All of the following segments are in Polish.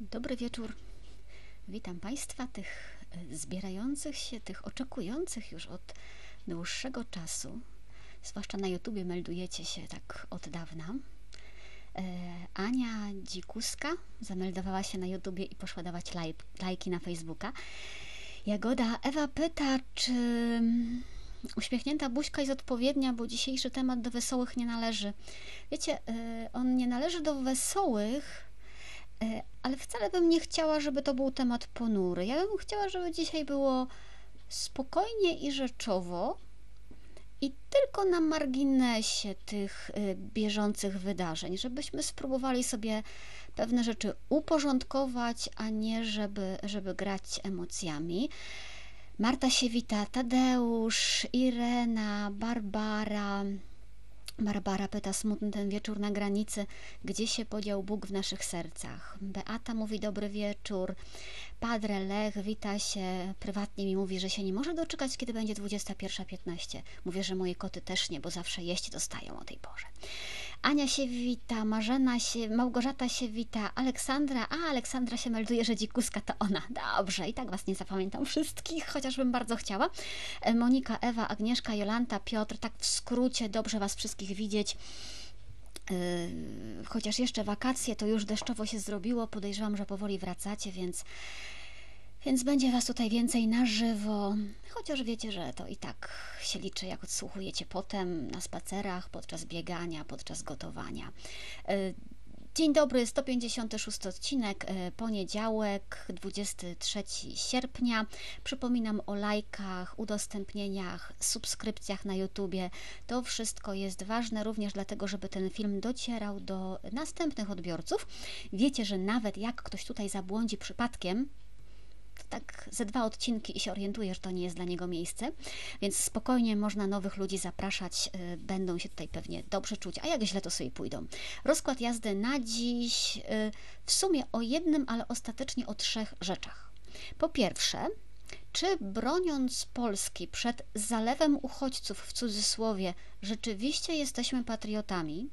Dobry wieczór. Witam Państwa, tych e, zbierających się, tych oczekujących już od dłuższego czasu. Zwłaszcza na YouTubie meldujecie się tak od dawna. E, Ania Dzikuska zameldowała się na YouTubie i poszła dawać laj, lajki na Facebooka. Jagoda Ewa pyta, czy uśmiechnięta buźka jest odpowiednia, bo dzisiejszy temat do wesołych nie należy. Wiecie, e, on nie należy do wesołych, ale wcale bym nie chciała, żeby to był temat ponury. Ja bym chciała, żeby dzisiaj było spokojnie i rzeczowo i tylko na marginesie tych e, bieżących wydarzeń, żebyśmy spróbowali sobie pewne rzeczy uporządkować, a nie żeby, żeby grać emocjami. Marta się wita, Tadeusz, Irena, Barbara, Barbara pyta smutny ten wieczór na granicy, gdzie się podział Bóg w naszych sercach. Beata mówi dobry wieczór. Padre Lech wita się, prywatnie mi mówi, że się nie może doczekać, kiedy będzie 21.15. Mówię, że moje koty też nie, bo zawsze jeść dostają o tej porze. Ania się wita, Marzena się, Małgorzata się wita, Aleksandra, a Aleksandra się melduje, że dzikuska to ona. Dobrze, i tak Was nie zapamiętam wszystkich, chociażbym bardzo chciała. E, Monika, Ewa, Agnieszka, Jolanta, Piotr, tak w skrócie, dobrze Was wszystkich widzieć. E, chociaż jeszcze wakacje, to już deszczowo się zrobiło. Podejrzewam, że powoli wracacie, więc więc będzie Was tutaj więcej na żywo, chociaż wiecie, że to i tak się liczy, jak odsłuchujecie potem na spacerach, podczas biegania, podczas gotowania. E, dzień dobry, 156 odcinek, e, poniedziałek, 23 sierpnia. Przypominam o lajkach, udostępnieniach, subskrypcjach na YouTubie. To wszystko jest ważne również dlatego, żeby ten film docierał do następnych odbiorców. Wiecie, że nawet jak ktoś tutaj zabłądzi przypadkiem, tak ze dwa odcinki i się orientuje, że to nie jest dla niego miejsce, więc spokojnie można nowych ludzi zapraszać, y, będą się tutaj pewnie dobrze czuć, a jak źle to sobie pójdą. Rozkład jazdy na dziś y, w sumie o jednym, ale ostatecznie o trzech rzeczach. Po pierwsze, czy broniąc Polski przed zalewem uchodźców w cudzysłowie, rzeczywiście jesteśmy patriotami?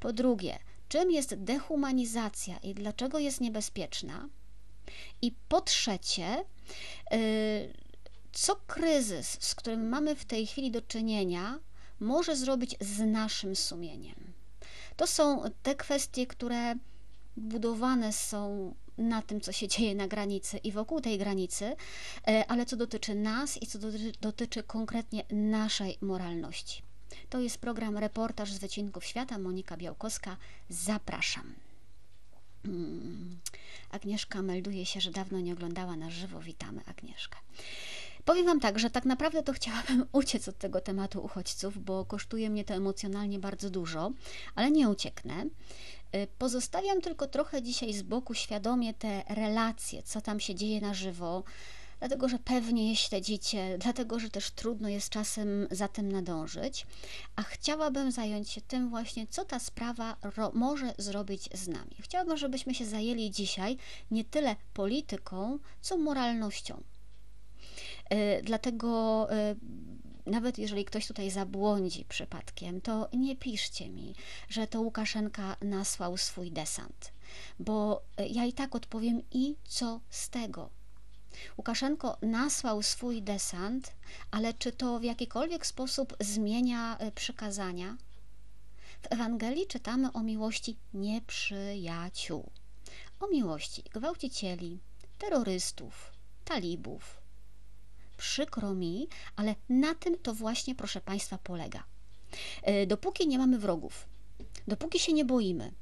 Po drugie, czym jest dehumanizacja i dlaczego jest niebezpieczna? I po trzecie, y, co kryzys, z którym mamy w tej chwili do czynienia, może zrobić z naszym sumieniem? To są te kwestie, które budowane są na tym, co się dzieje na granicy i wokół tej granicy, y, ale co dotyczy nas i co dotyczy, dotyczy konkretnie naszej moralności. To jest program Reportaż z Wycinków Świata. Monika Białkowska. Zapraszam. Hmm. Agnieszka melduje się, że dawno nie oglądała na żywo. Witamy, Agnieszka. Powiem Wam tak, że tak naprawdę to chciałabym uciec od tego tematu uchodźców, bo kosztuje mnie to emocjonalnie bardzo dużo, ale nie ucieknę. Y, pozostawiam tylko trochę dzisiaj z boku świadomie te relacje, co tam się dzieje na żywo, dlatego że pewnie je śledzicie, dlatego że też trudno jest czasem za tym nadążyć, a chciałabym zająć się tym właśnie, co ta sprawa może zrobić z nami. Chciałabym, żebyśmy się zajęli dzisiaj nie tyle polityką, co moralnością. Yy, dlatego yy, nawet jeżeli ktoś tutaj zabłądzi przypadkiem, to nie piszcie mi, że to Łukaszenka nasłał swój desant, bo y, ja i tak odpowiem i co z tego Łukaszenko nasłał swój desant, ale czy to w jakikolwiek sposób zmienia e, przykazania? W Ewangelii czytamy o miłości nieprzyjaciół, o miłości gwałcicieli, terrorystów, talibów. Przykro mi, ale na tym to właśnie, proszę Państwa, polega. E, dopóki nie mamy wrogów, dopóki się nie boimy,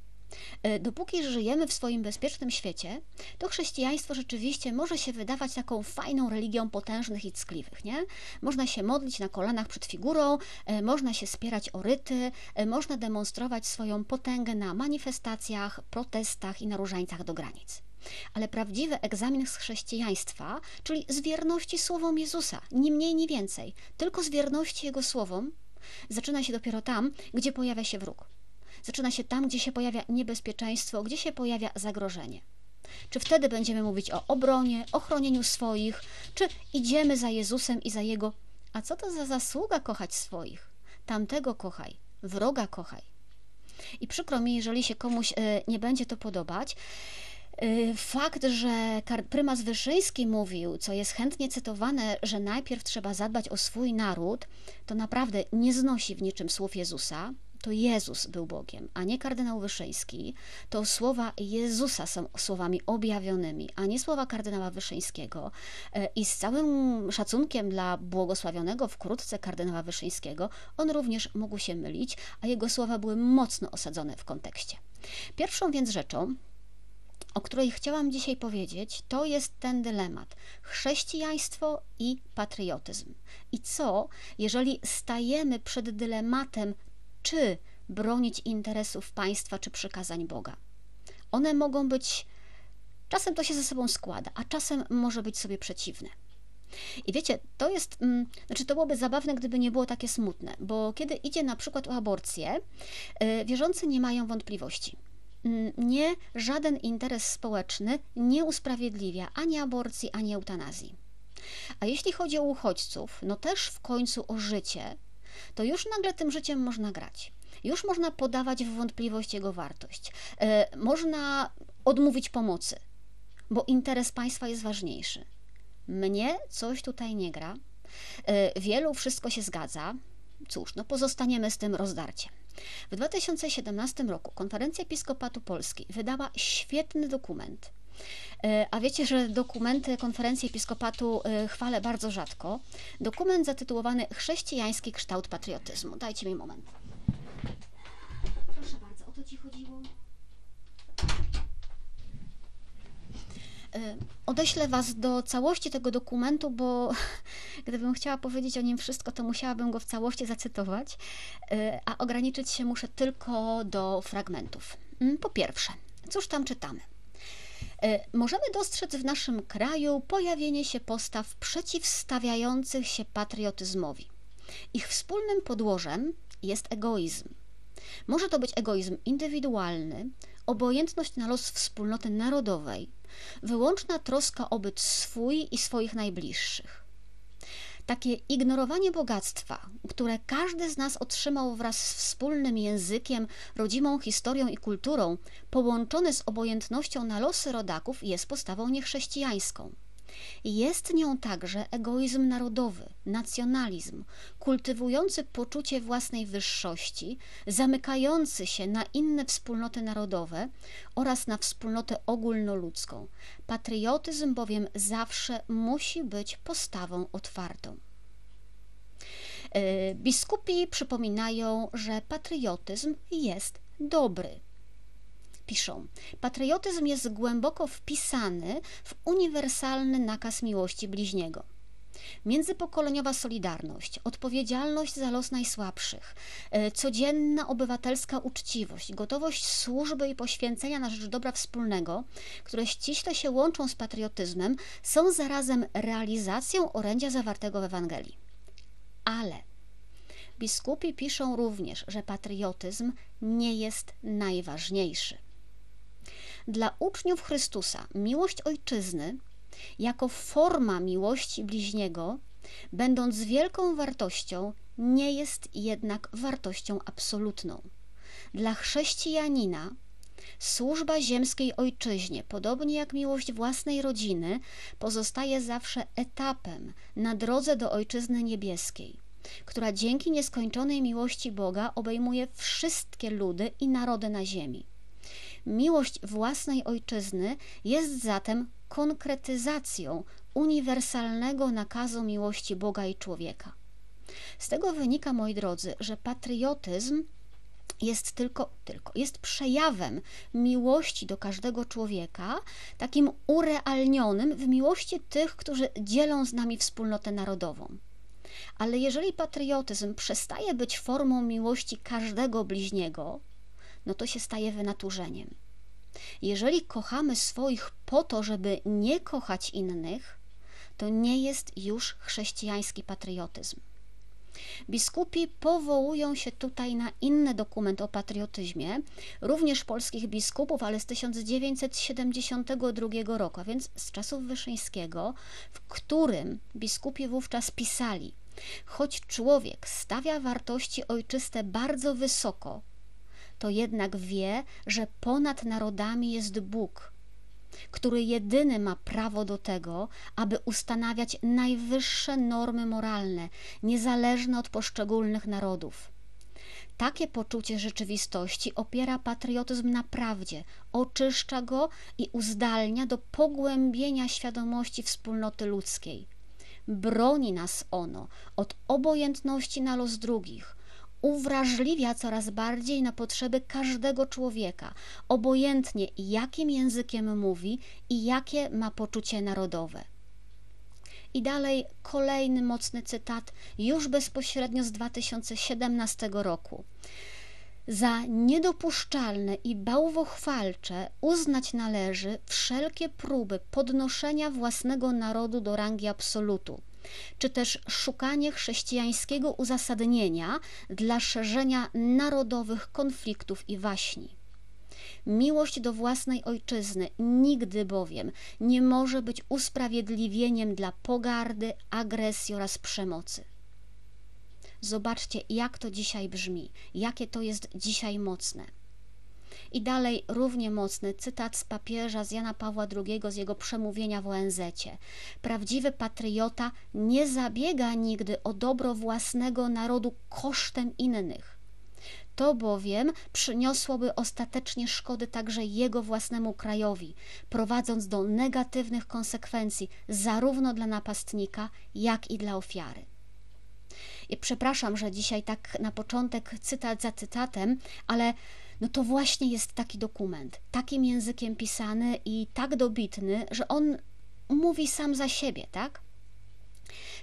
dopóki żyjemy w swoim bezpiecznym świecie, to chrześcijaństwo rzeczywiście może się wydawać taką fajną religią potężnych i ckliwych, nie? Można się modlić na kolanach przed figurą, e, można się spierać o ryty, e, można demonstrować swoją potęgę na manifestacjach, protestach i na różańcach do granic. Ale prawdziwy egzamin z chrześcijaństwa, czyli z wierności słowom Jezusa, ni mniej, ni więcej, tylko z wierności Jego słowom, zaczyna się dopiero tam, gdzie pojawia się wróg. Zaczyna się tam, gdzie się pojawia niebezpieczeństwo, gdzie się pojawia zagrożenie. Czy wtedy będziemy mówić o obronie, ochronieniu swoich, czy idziemy za Jezusem i za Jego. A co to za zasługa kochać swoich? Tamtego kochaj, wroga kochaj. I przykro mi, jeżeli się komuś e, nie będzie to podobać, Y, fakt, że prymas Wyszyński mówił, co jest chętnie cytowane, że najpierw trzeba zadbać o swój naród, to naprawdę nie znosi w niczym słów Jezusa. To Jezus był Bogiem, a nie kardynał Wyszyński. To słowa Jezusa są słowami objawionymi, a nie słowa kardynała Wyszyńskiego. Y, I z całym szacunkiem dla błogosławionego wkrótce kardynała Wyszyńskiego, on również mógł się mylić, a jego słowa były mocno osadzone w kontekście. Pierwszą więc rzeczą, o której chciałam dzisiaj powiedzieć, to jest ten dylemat chrześcijaństwo i patriotyzm. I co, jeżeli stajemy przed dylematem, czy bronić interesów państwa, czy przykazań Boga? One mogą być, czasem to się ze sobą składa, a czasem może być sobie przeciwne. I wiecie, to jest, mm, znaczy to byłoby zabawne, gdyby nie było takie smutne, bo kiedy idzie na przykład o aborcję, y, wierzący nie mają wątpliwości Mm, nie żaden interes społeczny nie usprawiedliwia ani aborcji, ani eutanazji. A jeśli chodzi o uchodźców, no też w końcu o życie, to już nagle tym życiem można grać. Już można podawać w wątpliwość jego wartość. E, można odmówić pomocy, bo interes państwa jest ważniejszy. Mnie coś tutaj nie gra. E, wielu wszystko się zgadza. Cóż, no pozostaniemy z tym rozdarciem. W 2017 roku Konferencja Episkopatu Polski wydała świetny dokument. E, a wiecie, że dokumenty konferencji episkopatu e, chwalę bardzo rzadko. Dokument zatytułowany Chrześcijański kształt patriotyzmu. Dajcie mi moment. Proszę bardzo, o to ci chodziło? E, odeślę Was do całości tego dokumentu, bo gdybym chciała powiedzieć o nim wszystko, to musiałabym go w całości zacytować, a ograniczyć się muszę tylko do fragmentów. Mm, po pierwsze, cóż tam czytamy? E, możemy dostrzec w naszym kraju pojawienie się postaw przeciwstawiających się patriotyzmowi. Ich wspólnym podłożem jest egoizm. Może to być egoizm indywidualny, obojętność na los wspólnoty narodowej, wyłączna troska o byt swój i swoich najbliższych. Takie ignorowanie bogactwa, które każdy z nas otrzymał wraz z wspólnym językiem, rodzimą historią i kulturą, połączone z obojętnością na losy rodaków, jest postawą niechrześcijańską. Jest nią także egoizm narodowy, nacjonalizm, kultywujący poczucie własnej wyższości, zamykający się na inne wspólnoty narodowe oraz na wspólnotę ogólnoludzką. Patriotyzm bowiem zawsze musi być postawą otwartą. E, biskupi przypominają, że patriotyzm jest dobry piszą: Patriotyzm jest głęboko wpisany w uniwersalny nakaz miłości bliźniego. Międzypokoleniowa solidarność, odpowiedzialność za los najsłabszych, e, codzienna obywatelska uczciwość, gotowość służby i poświęcenia na rzecz dobra wspólnego, które ściśle się łączą z patriotyzmem, są zarazem realizacją orędzia zawartego w Ewangelii. Ale biskupi piszą również, że patriotyzm nie jest najważniejszy. Dla uczniów Chrystusa miłość ojczyzny jako forma miłości bliźniego, będąc wielką wartością, nie jest jednak wartością absolutną. Dla chrześcijanina służba ziemskiej ojczyźnie, podobnie jak miłość własnej rodziny, pozostaje zawsze etapem na drodze do ojczyzny niebieskiej, która dzięki nieskończonej miłości Boga obejmuje wszystkie ludy i narody na ziemi. Miłość własnej ojczyzny jest zatem konkretyzacją uniwersalnego nakazu miłości Boga i człowieka. Z tego wynika, moi drodzy, że patriotyzm jest tylko, tylko jest przejawem miłości do każdego człowieka, takim urealnionym w miłości tych, którzy dzielą z nami wspólnotę narodową. Ale jeżeli patriotyzm przestaje być formą miłości każdego bliźniego, no to się staje wynaturzeniem. Jeżeli kochamy swoich po to, żeby nie kochać innych, to nie jest już chrześcijański patriotyzm. Biskupi powołują się tutaj na inny dokument o patriotyzmie, również polskich biskupów, ale z 1972 roku, a więc z czasów Wyszyńskiego, w którym biskupi wówczas pisali: Choć człowiek stawia wartości ojczyste bardzo wysoko, to jednak wie, że ponad narodami jest Bóg, który jedyny ma prawo do tego, aby ustanawiać najwyższe normy moralne, niezależne od poszczególnych narodów. Takie poczucie rzeczywistości opiera patriotyzm na prawdzie, oczyszcza go i uzdalnia do pogłębienia świadomości wspólnoty ludzkiej. Broni nas ono od obojętności na los drugich, uwrażliwia coraz bardziej na potrzeby każdego człowieka, obojętnie jakim językiem mówi i jakie ma poczucie narodowe. I dalej kolejny mocny cytat, już bezpośrednio z 2017 roku. Za niedopuszczalne i bałwochwalcze uznać należy wszelkie próby podnoszenia własnego narodu do rangi absolutu, czy też szukanie chrześcijańskiego uzasadnienia dla szerzenia narodowych konfliktów i waśni. Miłość do własnej ojczyzny nigdy bowiem nie może być usprawiedliwieniem dla pogardy, agresji oraz przemocy. Zobaczcie, jak to dzisiaj brzmi, jakie to jest dzisiaj mocne. I dalej równie mocny cytat z papieża z Jana Pawła II z jego przemówienia w ONZ. -cie. Prawdziwy patriota nie zabiega nigdy o dobro własnego narodu kosztem innych. To bowiem przyniosłoby ostatecznie szkody także jego własnemu krajowi, prowadząc do negatywnych konsekwencji zarówno dla napastnika, jak i dla ofiary. I przepraszam, że dzisiaj tak na początek cytat za cytatem, ale no to właśnie jest taki dokument, takim językiem pisany i tak dobitny, że on mówi sam za siebie, tak?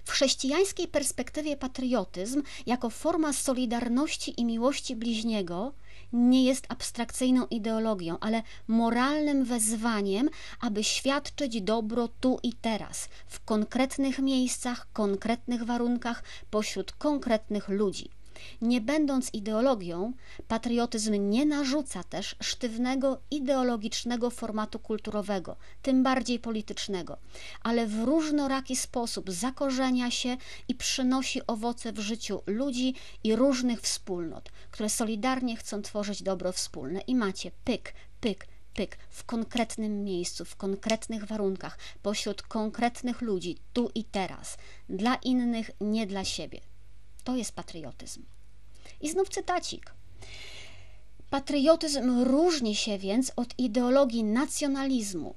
W chrześcijańskiej perspektywie patriotyzm, jako forma solidarności i miłości bliźniego, nie jest abstrakcyjną ideologią, ale moralnym wezwaniem, aby świadczyć dobro tu i teraz, w konkretnych miejscach, konkretnych warunkach, pośród konkretnych ludzi. Nie będąc ideologią, patriotyzm nie narzuca też sztywnego ideologicznego formatu kulturowego, tym bardziej politycznego, ale w różnoraki sposób zakorzenia się i przynosi owoce w życiu ludzi i różnych wspólnot, które solidarnie chcą tworzyć dobro wspólne. I macie pyk, pyk, pyk w konkretnym miejscu, w konkretnych warunkach, pośród konkretnych ludzi, tu i teraz, dla innych, nie dla siebie. To jest patriotyzm. I znów cytacik. Patriotyzm różni się więc od ideologii nacjonalizmu,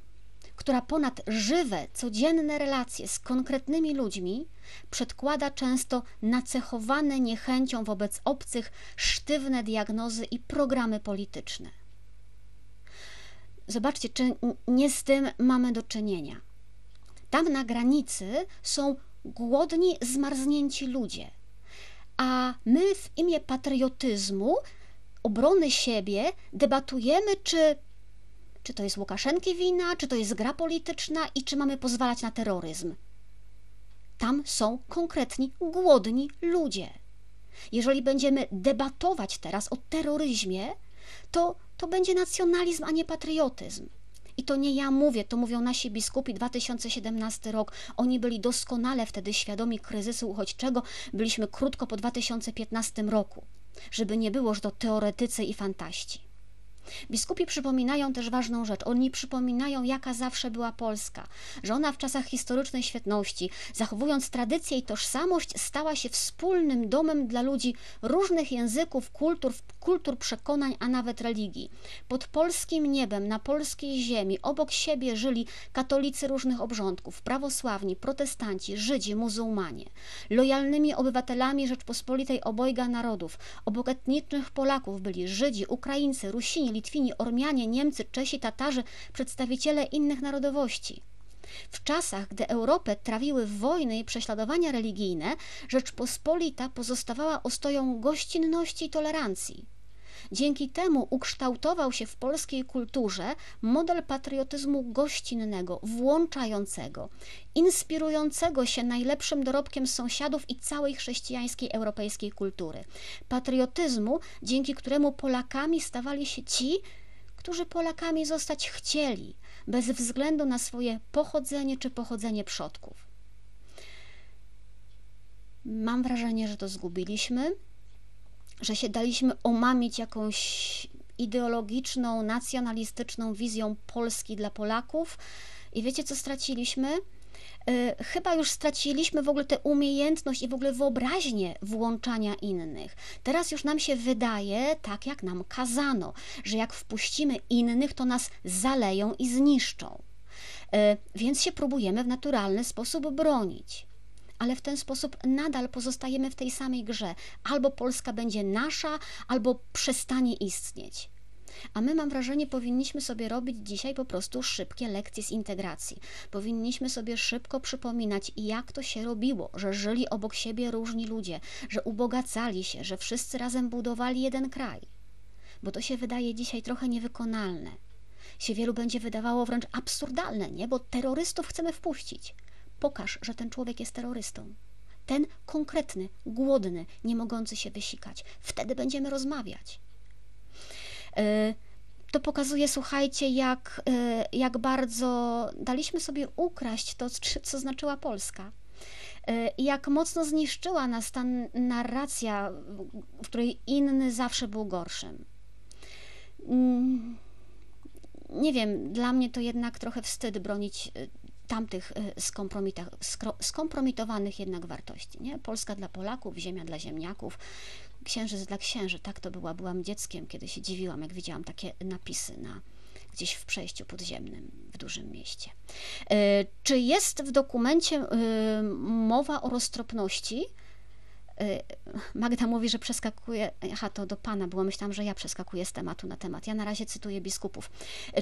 która ponad żywe, codzienne relacje z konkretnymi ludźmi przedkłada często nacechowane niechęcią wobec obcych sztywne diagnozy i programy polityczne. Zobaczcie, czy nie z tym mamy do czynienia. Tam na granicy są głodni, zmarznięci ludzie – a my w imię patriotyzmu, obrony siebie debatujemy, czy, czy to jest Łukaszenki wina, czy to jest gra polityczna i czy mamy pozwalać na terroryzm. Tam są konkretni, głodni ludzie. Jeżeli będziemy debatować teraz o terroryzmie, to, to będzie nacjonalizm, a nie patriotyzm. I to nie ja mówię, to mówią nasi biskupi 2017 rok. Oni byli doskonale wtedy świadomi kryzysu uchodźczego. Byliśmy krótko po 2015 roku, żeby nie było, że to teoretycy i fantaści. Biskupi przypominają też ważną rzecz. Oni przypominają, jaka zawsze była Polska, że ona w czasach historycznej świetności, zachowując tradycję i tożsamość, stała się wspólnym domem dla ludzi różnych języków, kultur, kultur przekonań, a nawet religii. Pod polskim niebem, na polskiej ziemi, obok siebie żyli katolicy różnych obrządków, prawosławni, protestanci, Żydzi, muzułmanie. Lojalnymi obywatelami Rzeczpospolitej obojga narodów, obok etnicznych Polaków byli Żydzi, Ukraińcy, Rusini, Litwini, Ormianie, Niemcy, Czesi, Tatarzy, przedstawiciele innych narodowości. W czasach, gdy Europę trawiły wojny i prześladowania religijne, Rzeczpospolita pozostawała ostoją gościnności i tolerancji. Dzięki temu ukształtował się w polskiej kulturze model patriotyzmu gościnnego, włączającego, inspirującego się najlepszym dorobkiem sąsiadów i całej chrześcijańskiej europejskiej kultury. Patriotyzmu, dzięki któremu Polakami stawali się ci, którzy Polakami zostać chcieli, bez względu na swoje pochodzenie czy pochodzenie przodków. Mam wrażenie, że to zgubiliśmy że się daliśmy omamić jakąś ideologiczną, nacjonalistyczną wizją Polski dla Polaków. I wiecie, co straciliśmy? Y, chyba już straciliśmy w ogóle tę umiejętność i w ogóle wyobraźnię włączania innych. Teraz już nam się wydaje, tak jak nam kazano, że jak wpuścimy innych, to nas zaleją i zniszczą. Y, więc się próbujemy w naturalny sposób bronić ale w ten sposób nadal pozostajemy w tej samej grze. Albo Polska będzie nasza, albo przestanie istnieć. A my, mam wrażenie, powinniśmy sobie robić dzisiaj po prostu szybkie lekcje z integracji. Powinniśmy sobie szybko przypominać, jak to się robiło, że żyli obok siebie różni ludzie, że ubogacali się, że wszyscy razem budowali jeden kraj. Bo to się wydaje dzisiaj trochę niewykonalne. Się wielu będzie wydawało wręcz absurdalne, nie? Bo terrorystów chcemy wpuścić. Pokaż, że ten człowiek jest terrorystą. Ten konkretny, głodny, nie mogący się wysikać. Wtedy będziemy rozmawiać. E, to pokazuje, słuchajcie, jak, e, jak bardzo daliśmy sobie ukraść to, co znaczyła Polska. E, jak mocno zniszczyła nas ta narracja, w której inny zawsze był gorszym. Mm, nie wiem, dla mnie to jednak trochę wstyd bronić tamtych skompromitowanych jednak wartości. Nie? Polska dla Polaków, ziemia dla ziemniaków, księżyc dla księży. Tak to była. Byłam dzieckiem, kiedy się dziwiłam, jak widziałam takie napisy na gdzieś w przejściu podziemnym w dużym mieście. E, czy jest w dokumencie e, mowa o roztropności? E, Magda mówi, że przeskakuje, aha, to do Pana było, myślałam, że ja przeskakuję z tematu na temat. Ja na razie cytuję biskupów.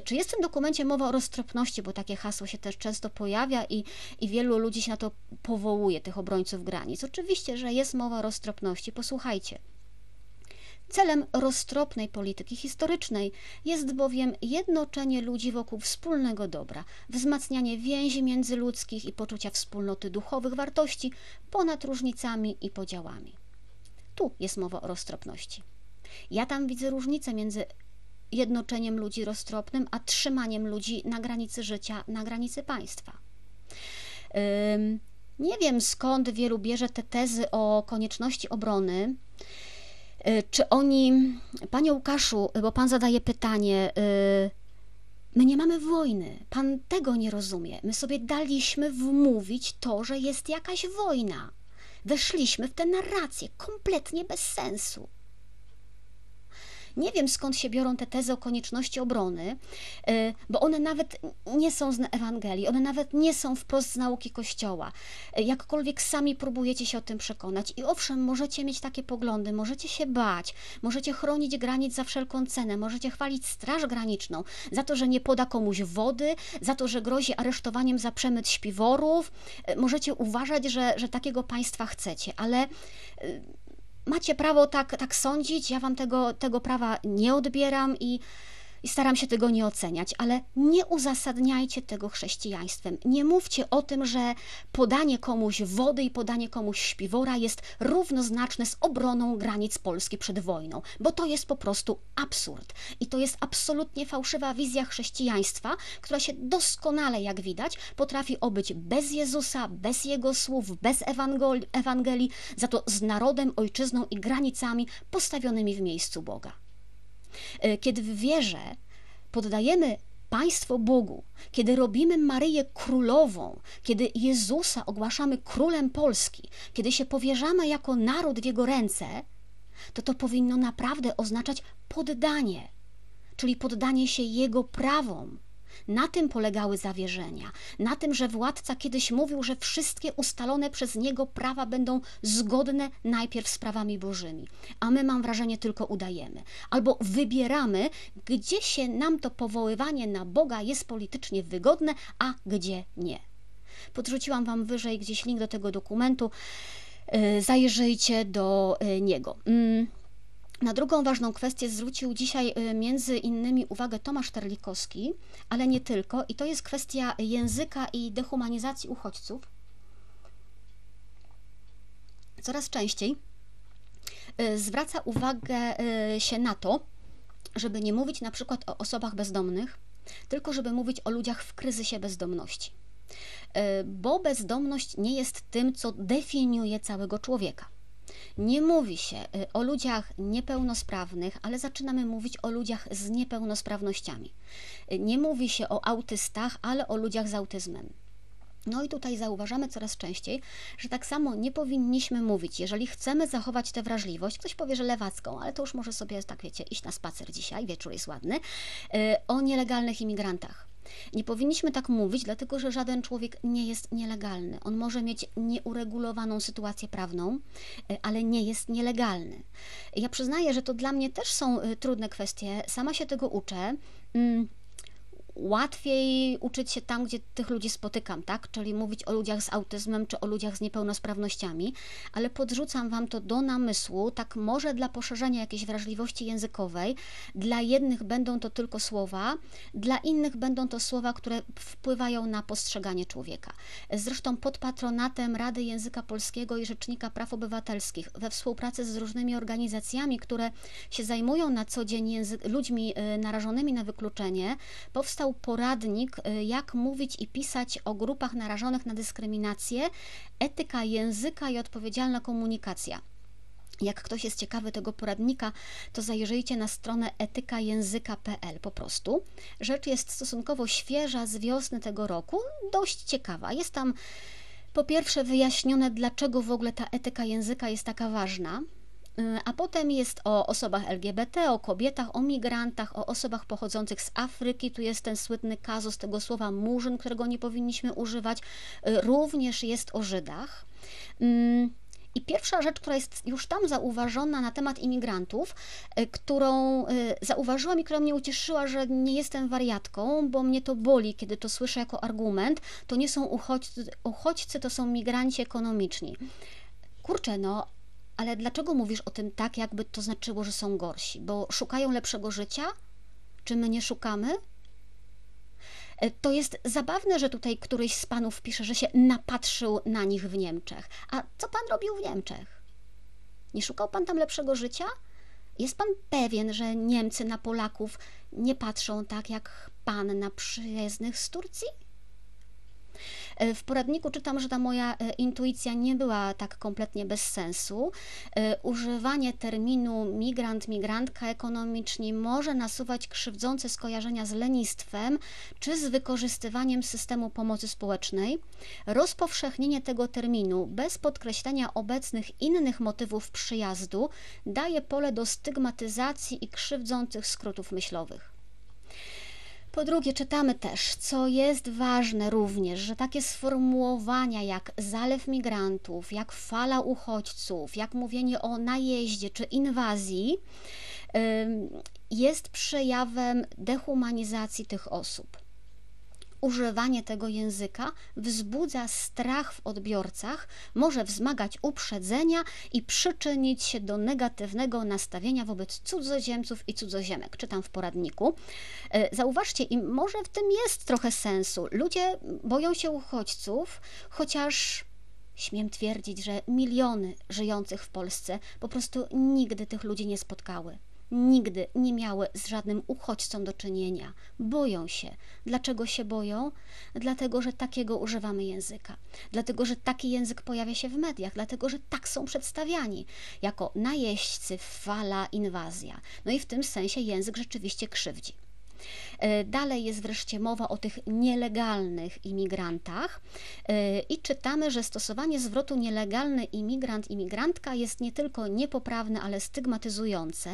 Czy jest w tym dokumencie mowa o roztropności, bo takie hasło się też często pojawia i, i wielu ludzi się na to powołuje, tych obrońców granic. Oczywiście, że jest mowa o roztropności. Posłuchajcie. Celem roztropnej polityki historycznej jest bowiem jednoczenie ludzi wokół wspólnego dobra, wzmacnianie więzi międzyludzkich i poczucia wspólnoty duchowych wartości ponad różnicami i podziałami. Tu jest mowa o roztropności. Ja tam widzę różnicę między jednoczeniem ludzi roztropnym, a trzymaniem ludzi na granicy życia, na granicy państwa. Nie wiem skąd wielu bierze te tezy o konieczności obrony. E, czy oni, panie Łukaszu, bo pan zadaje pytanie, e, my nie mamy wojny, pan tego nie rozumie. My sobie daliśmy wmówić to, że jest jakaś wojna. Weszliśmy w tę narrację kompletnie bez sensu. Nie wiem skąd się biorą te tezy o konieczności obrony, y, bo one nawet nie są z Ewangelii, one nawet nie są wprost z nauki Kościoła. Y, jakkolwiek sami próbujecie się o tym przekonać. I owszem, możecie mieć takie poglądy, możecie się bać, możecie chronić granic za wszelką cenę, możecie chwalić Straż Graniczną za to, że nie poda komuś wody, za to, że grozi aresztowaniem za przemyt śpiworów. Y, możecie uważać, że, że takiego państwa chcecie, ale macie prawo tak, tak sądzić, ja wam tego, tego prawa nie odbieram i i staram się tego nie oceniać, ale nie uzasadniajcie tego chrześcijaństwem. Nie mówcie o tym, że podanie komuś wody i podanie komuś śpiwora jest równoznaczne z obroną granic Polski przed wojną, bo to jest po prostu absurd. I to jest absolutnie fałszywa wizja chrześcijaństwa, która się doskonale, jak widać, potrafi obyć bez Jezusa, bez Jego słów, bez Ewangelii, za to z narodem, ojczyzną i granicami postawionymi w miejscu Boga. E, kiedy w wierze poddajemy państwo Bogu, kiedy robimy Maryję królową, kiedy Jezusa ogłaszamy królem Polski, kiedy się powierzamy jako naród w Jego ręce, to to powinno naprawdę oznaczać poddanie, czyli poddanie się Jego prawom, na tym polegały zawierzenia, na tym, że władca kiedyś mówił, że wszystkie ustalone przez niego prawa będą zgodne najpierw z prawami bożymi, a my mam wrażenie tylko udajemy. Albo wybieramy, gdzie się nam to powoływanie na Boga jest politycznie wygodne, a gdzie nie. Podrzuciłam Wam wyżej gdzieś link do tego dokumentu. Y, zajrzyjcie do y, niego. Na drugą ważną kwestię zwrócił dzisiaj y, między innymi uwagę Tomasz Terlikowski, ale nie tylko, i to jest kwestia języka i dehumanizacji uchodźców. Coraz częściej y, zwraca uwagę y, się na to, żeby nie mówić na przykład o osobach bezdomnych, tylko żeby mówić o ludziach w kryzysie bezdomności. Bo bezdomność nie jest tym, co definiuje całego człowieka Nie mówi się y, o ludziach niepełnosprawnych, ale zaczynamy mówić o ludziach z niepełnosprawnościami. Y, nie mówi się o autystach, ale o ludziach z autyzmem. No i tutaj zauważamy coraz częściej, że tak samo nie powinniśmy mówić, jeżeli chcemy zachować tę wrażliwość, ktoś powie, że lewacką, ale to już może sobie, tak wiecie, iść na spacer dzisiaj, wieczór jest ładny, y, o nielegalnych imigrantach. Nie powinniśmy tak mówić, dlatego że żaden człowiek nie jest nielegalny. On może mieć nieuregulowaną sytuację prawną, y, ale nie jest nielegalny. Ja przyznaję, że to dla mnie też są y, trudne kwestie. Sama się tego uczę. Mm, łatwiej uczyć się tam, gdzie tych ludzi spotykam, tak? Czyli mówić o ludziach z autyzmem czy o ludziach z niepełnosprawnościami, ale podrzucam Wam to do namysłu, tak może dla poszerzenia jakiejś wrażliwości językowej. Dla jednych będą to tylko słowa, dla innych będą to słowa, które wpływają na postrzeganie człowieka. Zresztą pod patronatem Rady Języka Polskiego i Rzecznika Praw Obywatelskich, we współpracy z różnymi organizacjami, które się zajmują na co dzień ludźmi y, narażonymi na wykluczenie, powstał poradnik, y, jak mówić i pisać o grupach narażonych na dyskryminację, etyka języka i odpowiedzialna komunikacja. Jak ktoś jest ciekawy tego poradnika, to zajrzyjcie na stronę etykajęzyka.pl po prostu. Rzecz jest stosunkowo świeża z wiosny tego roku, dość ciekawa. Jest tam po pierwsze wyjaśnione, dlaczego w ogóle ta etyka języka jest taka ważna. Y, a potem jest o osobach LGBT, o kobietach, o migrantach, o osobach pochodzących z Afryki. Tu jest ten słynny kazus tego słowa murzyn, którego nie powinniśmy używać. Y, również jest o Żydach. Mm, I pierwsza rzecz, która jest już tam zauważona na temat imigrantów, y, którą zauważyłam i która mnie ucieszyła, że nie jestem wariatką, bo mnie to boli, kiedy to słyszę jako argument, to nie są uchodźcy, uchodźcy to są migranci ekonomiczni. Kurczę, no ale dlaczego mówisz o tym tak, jakby to znaczyło, że są gorsi? Bo szukają lepszego życia? Czy my nie szukamy? E, to jest zabawne, że tutaj któryś z panów pisze, że się napatrzył na nich w Niemczech. A co pan robił w Niemczech? Nie szukał pan tam lepszego życia? Jest pan pewien, że Niemcy na Polaków nie patrzą tak jak pan na przyjezdnych z Turcji? E, w poradniku czytam, że ta moja e, intuicja nie była tak kompletnie bez sensu. E, używanie terminu migrant, migrantka ekonomiczni może nasuwać krzywdzące skojarzenia z lenistwem czy z wykorzystywaniem systemu pomocy społecznej. Rozpowszechnienie tego terminu bez podkreślenia obecnych innych motywów przyjazdu daje pole do stygmatyzacji i krzywdzących skrótów myślowych. Po drugie, czytamy też, co jest ważne również, że takie sformułowania jak zalew migrantów, jak fala uchodźców, jak mówienie o najeździe czy inwazji, jest przejawem dehumanizacji tych osób używanie tego języka wzbudza strach w odbiorcach, może wzmagać uprzedzenia i przyczynić się do negatywnego nastawienia wobec cudzoziemców i cudzoziemek. Czytam w poradniku. E, zauważcie, i może w tym jest trochę sensu. Ludzie boją się uchodźców, chociaż śmiem twierdzić, że miliony żyjących w Polsce po prostu nigdy tych ludzi nie spotkały nigdy nie miały z żadnym uchodźcą do czynienia. Boją się. Dlaczego się boją? Dlatego, że takiego używamy języka. Dlatego, że taki język pojawia się w mediach. Dlatego, że tak są przedstawiani. Jako najeźdźcy, fala, inwazja. No i w tym sensie język rzeczywiście krzywdzi. E, dalej jest wreszcie mowa o tych nielegalnych imigrantach e, i czytamy, że stosowanie zwrotu nielegalny imigrant, imigrantka jest nie tylko niepoprawne, ale stygmatyzujące.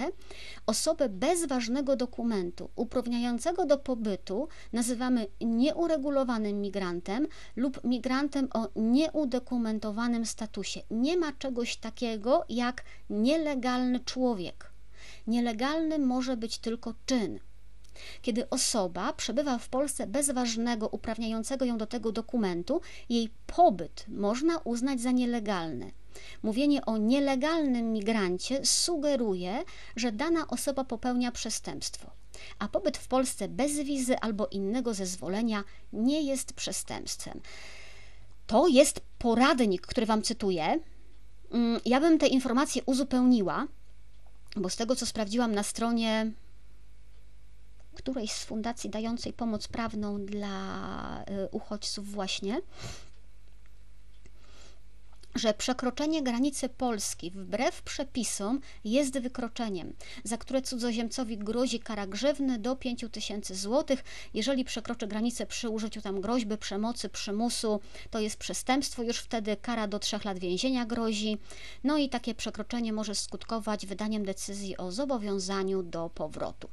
Osobę bez ważnego dokumentu uprawniającego do pobytu nazywamy nieuregulowanym migrantem lub migrantem o nieudokumentowanym statusie. Nie ma czegoś takiego jak nielegalny człowiek. Nielegalny może być tylko czyn. Kiedy osoba przebywa w Polsce bez ważnego uprawniającego ją do tego dokumentu, jej pobyt można uznać za nielegalny. Mówienie o nielegalnym migrancie sugeruje, że dana osoba popełnia przestępstwo, a pobyt w Polsce bez wizy albo innego zezwolenia nie jest przestępstwem. To jest poradnik, który Wam cytuję. Mm, ja bym te informacje uzupełniła, bo z tego co sprawdziłam na stronie którejś z fundacji dającej pomoc prawną dla y, uchodźców właśnie. że przekroczenie granicy Polski wbrew przepisom jest wykroczeniem, za które cudzoziemcowi grozi kara grzywny do 5 tysięcy złotych. Jeżeli przekroczy granicę przy użyciu tam groźby, przemocy, przymusu, to jest przestępstwo, już wtedy kara do 3 lat więzienia grozi. No i takie przekroczenie może skutkować wydaniem decyzji o zobowiązaniu do powrotu.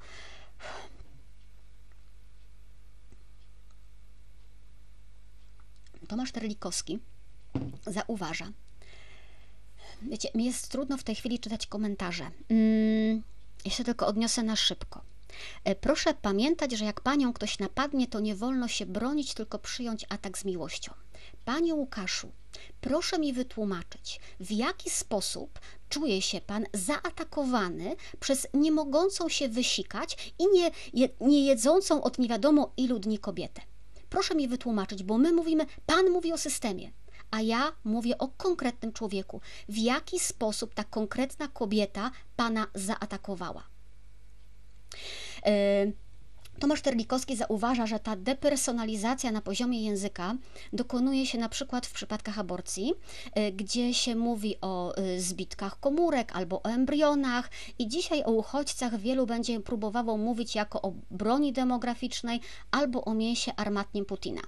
Tomasz Terlikowski zauważa. Wiecie, mi jest trudno w tej chwili czytać komentarze. Mm, ja się tylko odniosę na szybko. E, proszę pamiętać, że jak panią ktoś napadnie, to nie wolno się bronić, tylko przyjąć atak z miłością. Panie Łukaszu, proszę mi wytłumaczyć, w jaki sposób czuje się pan zaatakowany przez nie mogącą się wysikać i nie, nie jedzącą od nie wiadomo ilu dni kobietę. Proszę mi wytłumaczyć, bo my mówimy, pan mówi o systemie a ja mówię o konkretnym człowieku. W jaki sposób ta konkretna kobieta pana zaatakowała? Yy, Tomasz Terlikowski zauważa, że ta depersonalizacja na poziomie języka dokonuje się na przykład w przypadkach aborcji, e, gdzie się mówi o e, zbitkach komórek albo o embrionach i dzisiaj o uchodźcach wielu będzie próbowało mówić jako o broni demograficznej albo o mięsie armatnim Putina.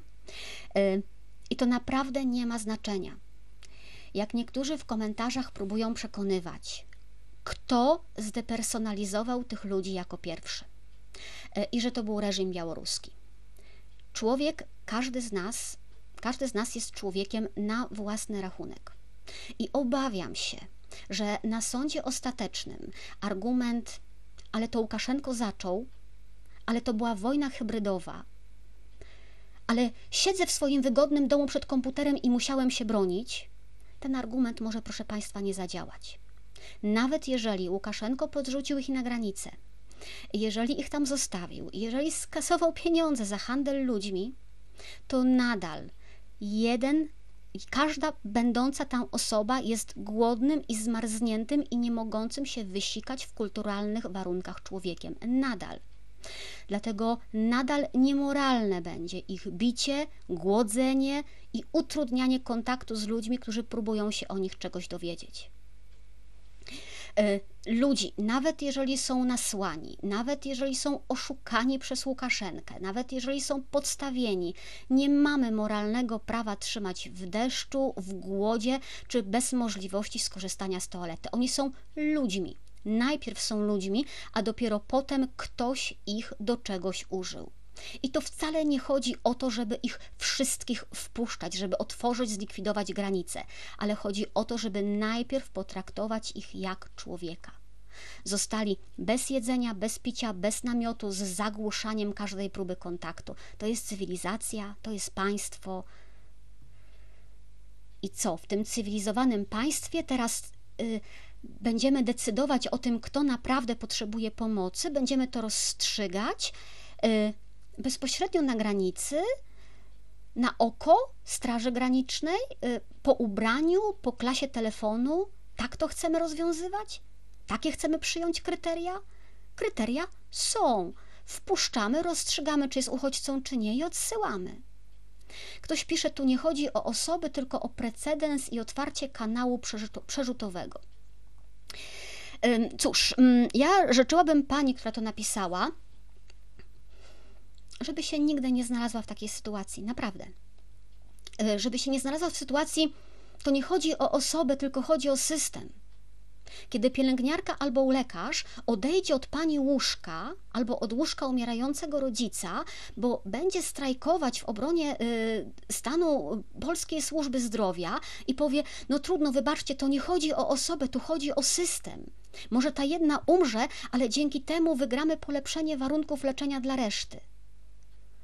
I to naprawdę nie ma znaczenia. Jak niektórzy w komentarzach próbują przekonywać, kto zdepersonalizował tych ludzi jako pierwszy e, i że to był reżim białoruski. Człowiek, każdy z nas, każdy z nas jest człowiekiem na własny rachunek. I obawiam się, że na sądzie ostatecznym argument, ale to Łukaszenko zaczął, ale to była wojna hybrydowa, ale siedzę w swoim wygodnym domu przed komputerem i musiałem się bronić, ten argument może, proszę Państwa, nie zadziałać. Nawet jeżeli Łukaszenko podrzucił ich na granicę, jeżeli ich tam zostawił, jeżeli skasował pieniądze za handel ludźmi, to nadal jeden każda będąca tam osoba jest głodnym i zmarzniętym i nie mogącym się wysikać w kulturalnych warunkach człowiekiem. Nadal. Dlatego nadal niemoralne będzie ich bicie, głodzenie i utrudnianie kontaktu z ludźmi, którzy próbują się o nich czegoś dowiedzieć ludzi, nawet jeżeli są nasłani, nawet jeżeli są oszukani przez Łukaszenkę, nawet jeżeli są podstawieni, nie mamy moralnego prawa trzymać w deszczu, w głodzie czy bez możliwości skorzystania z toalety. Oni są ludźmi najpierw są ludźmi, a dopiero potem ktoś ich do czegoś użył. I to wcale nie chodzi o to, żeby ich wszystkich wpuszczać, żeby otworzyć, zlikwidować granice, ale chodzi o to, żeby najpierw potraktować ich jak człowieka. Zostali bez jedzenia, bez picia, bez namiotu, z zagłuszaniem każdej próby kontaktu. To jest cywilizacja, to jest państwo. I co, w tym cywilizowanym państwie teraz. Yy, będziemy decydować o tym, kto naprawdę potrzebuje pomocy, będziemy to rozstrzygać y, bezpośrednio na granicy, na oko Straży Granicznej, y, po ubraniu, po klasie telefonu. Tak to chcemy rozwiązywać? Takie chcemy przyjąć kryteria? Kryteria są. Wpuszczamy, rozstrzygamy, czy jest uchodźcą, czy nie i odsyłamy. Ktoś pisze, tu nie chodzi o osoby, tylko o precedens i otwarcie kanału przerzutowego. Cóż, ja życzyłabym pani, która to napisała, żeby się nigdy nie znalazła w takiej sytuacji, naprawdę. E, żeby się nie znalazła w sytuacji, to nie chodzi o osobę, tylko chodzi o system. Kiedy pielęgniarka albo lekarz odejdzie od pani łóżka albo od łóżka umierającego rodzica, bo będzie strajkować w obronie y, stanu polskiej służby zdrowia i powie: No trudno, wybaczcie, to nie chodzi o osobę, tu chodzi o system. Może ta jedna umrze, ale dzięki temu wygramy polepszenie warunków leczenia dla reszty.